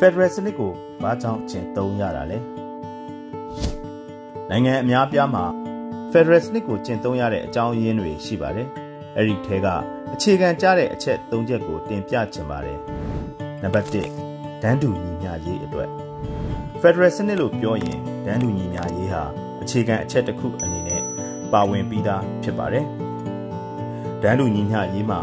Federal စနစ်ကိုဘာကြောင့်ကျင့်သုံးရတာလဲနိုင်ငံအများပြားမှာ Federal စနစ်ကိုကျင့်သုံးရတဲ့အကြောင်းရင်းတွေရှိပါတယ်အဲ့ဒီထဲကအခြေခံကျတဲ့အချက်၃ချက်ကိုတင်ပြချင်ပါတယ်နံပါတ်1ဒန်းတူညီမျှရေးအတွက် Federal စနစ်လို့ပြောရင်ဒန်းတူညီမျှရေးဟာအခြေခံအချက်တစ်ခုအနေနဲ့ပါဝင်ပြီးသားဖြစ်ပါတယ်ဒန်းတူညီမျှရေးမှာ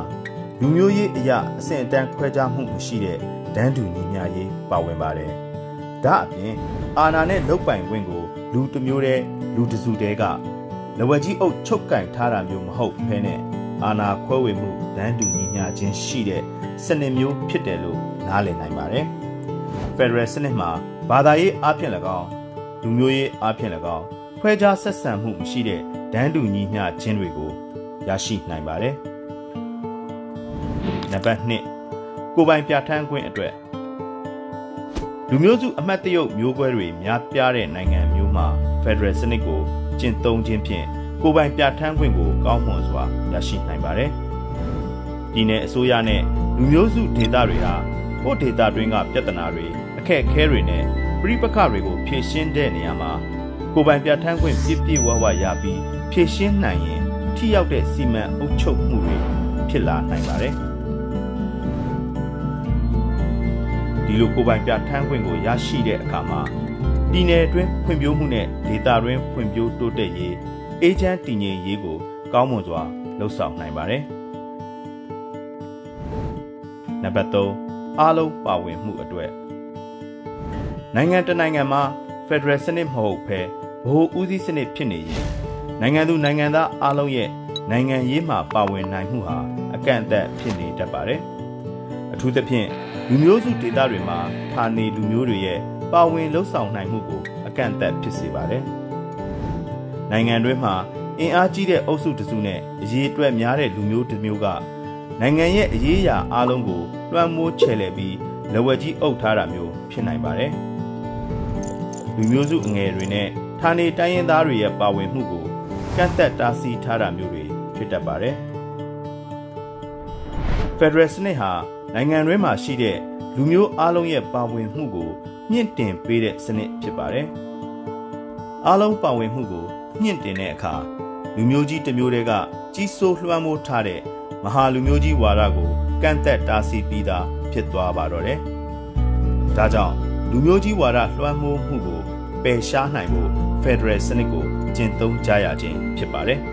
လူမျိုးရေးအရာအဆင့်အတန်းခွဲခြားမှုမရှိတဲ့ဒန်းတူညီမျှရေးပါဝင်ပါတယ်။ဒါအပြင်အာဏာနဲ့လုတ်ပိုင်ခွင့်ကို လူတစ်မျိုးတည်းလူတစုတည်းကလဝကြီးအုပ်ချုပ်ကင်ထားတာမျိုးမဟုတ်ဘဲနဲ့အာဏာခွဲဝေမှုဒန်းတူညီမျှခြင်းရှိတဲ့စနစ်မျိုးဖြစ်တယ်လို့နားလည်နိုင်ပါတယ်။ Federal စနစ်မှာဘာသာရေးအဖြစ်၎င်းလူမျိုးရေးအဖြစ်၎င်းခွဲခြားဆက်ဆံမှုမရှိတဲ့ဒန်းတူညီမျှခြင်းတွေကိုရရှိနိုင်ပါတယ်။ နံပါတ်2ကိုပိုင်ပြဋ္ဌာန်းခွင့်အတွက်လူမျိုးစုအမတ်တရုတ်မျိုးကွဲတွေများပြားတဲ့နိုင်ငံမျိုးမှာ Federal စနစ်ကိုကျင့်သုံးခြင်းဖြင့်ကိုပိုင်ပြဋ္ဌာန်းခွင့်ကိုကောင်းမွန်စွာရရှိနိုင်ပါတယ်။ဒီနယ်အစိုးရနဲ့လူမျိုးစုဒေသတွေဟာကိုဒေသတွင်းကပြဿနာတွေအခက်အခဲတွေနဲ့ပြိပခတွေကိုဖြေရှင်းတဲ့နေရာမှာကိုပိုင်ပြဋ္ဌာန်းခွင့်ပြည့်ပြည့်ဝဝရပြီးဖြေရှင်းနိုင်ရင်ထိရောက်တဲ့စီမံအုပ်ချုပ်မှုတွေဖြစ်လာနိုင်ပါတယ်။ ဒီလိုကိုပိုင်ပြထမ်းခွင့်ကိုရရှိတဲ့အခါမှာပြည်내အတွင်းဖွံ့ဖြိုးမှုနဲ့ဒေသတွင်းဖွံ့ဖြိုးတိုးတက်ရေးအေဂျင့်တည်ငြိမ်ရေးကိုကောင်းမွန်စွာလှုပ်ဆောင်နိုင်ပါတယ်။နံပါတ်3အားလုံးပါဝင်မှုအတွက်နိုင်ငံတနိုင်ငံမှာ Federal စနစ်မဟုတ်ဘဲဗဟိုဦးစီးစနစ်ဖြစ်နေရင်နိုင်ငံသူနိုင်ငံသားအားလုံးရဲ့နိုင်ငံရေးမှာပါဝင်နိုင်မှုဟာအကန့်အသတ်ဖြစ်နေတတ်ပါတယ်။ အထူးသဖြင့်လူမျိုးစုဒေသတွေမှာဌာနေလူမျိုးတွေရဲ့ပါဝင်လှုပ်ဆောင်နိုင်မှုကိုအကန့်အသတ်ဖြစ်စေပါတယ်။နိုင်ငံတွင်းမှာအင်အားကြီးတဲ့အုပ်စုတစုနဲ့အရေးအတွက်များတဲ့လူမျိုးတစ်မျိုးကနိုင်ငံရဲ့အရေးအရာအလုံးကိုလွှမ်းမိုးချယ်လှယ်ပြီးလက်ဝဲကြီးအုပ်ထားတာမျိုးဖြစ်နိုင်ပါတယ်။လူမျိုးစုအငယ်တွေနဲ့ဌာနေတိုင်းရင်းသားတွေရဲ့ပါဝင်မှုကိုကန့်သက်တားဆီးထားတာမျိုးတွေဖြစ်တတ်ပါတယ်။ Federal စနစ်ဟာ နိုင်ငံတွင်းမှာရှိတဲ့လူမျိုးအလုံးရဲ့ပါဝင်မှုကိုမြင့်တင်ပေးတဲ့စနစ်ဖြစ်ပါတယ်။အလုံးပါဝင်မှုကိုမြင့်တင်တဲ့အခါလူမျိုးကြီးတစ်မျိုးတည်းကကြီးစိုးလွှမ်းမိုးထားတဲ့မဟာလူမျိုးကြီးဝါဒကိုကန့်သက်တားဆီးပြီးသားဖြစ်သွားပါတော့တယ်။ဒါကြောင့်လူမျိုးကြီးဝါဒလွှမ်းမိုးမှုကိုပယ်ရှားနိုင်ဖို့ Federal စနစ်ကိုကျင့်သုံးကြရခြင်းဖြစ်ပါတယ်။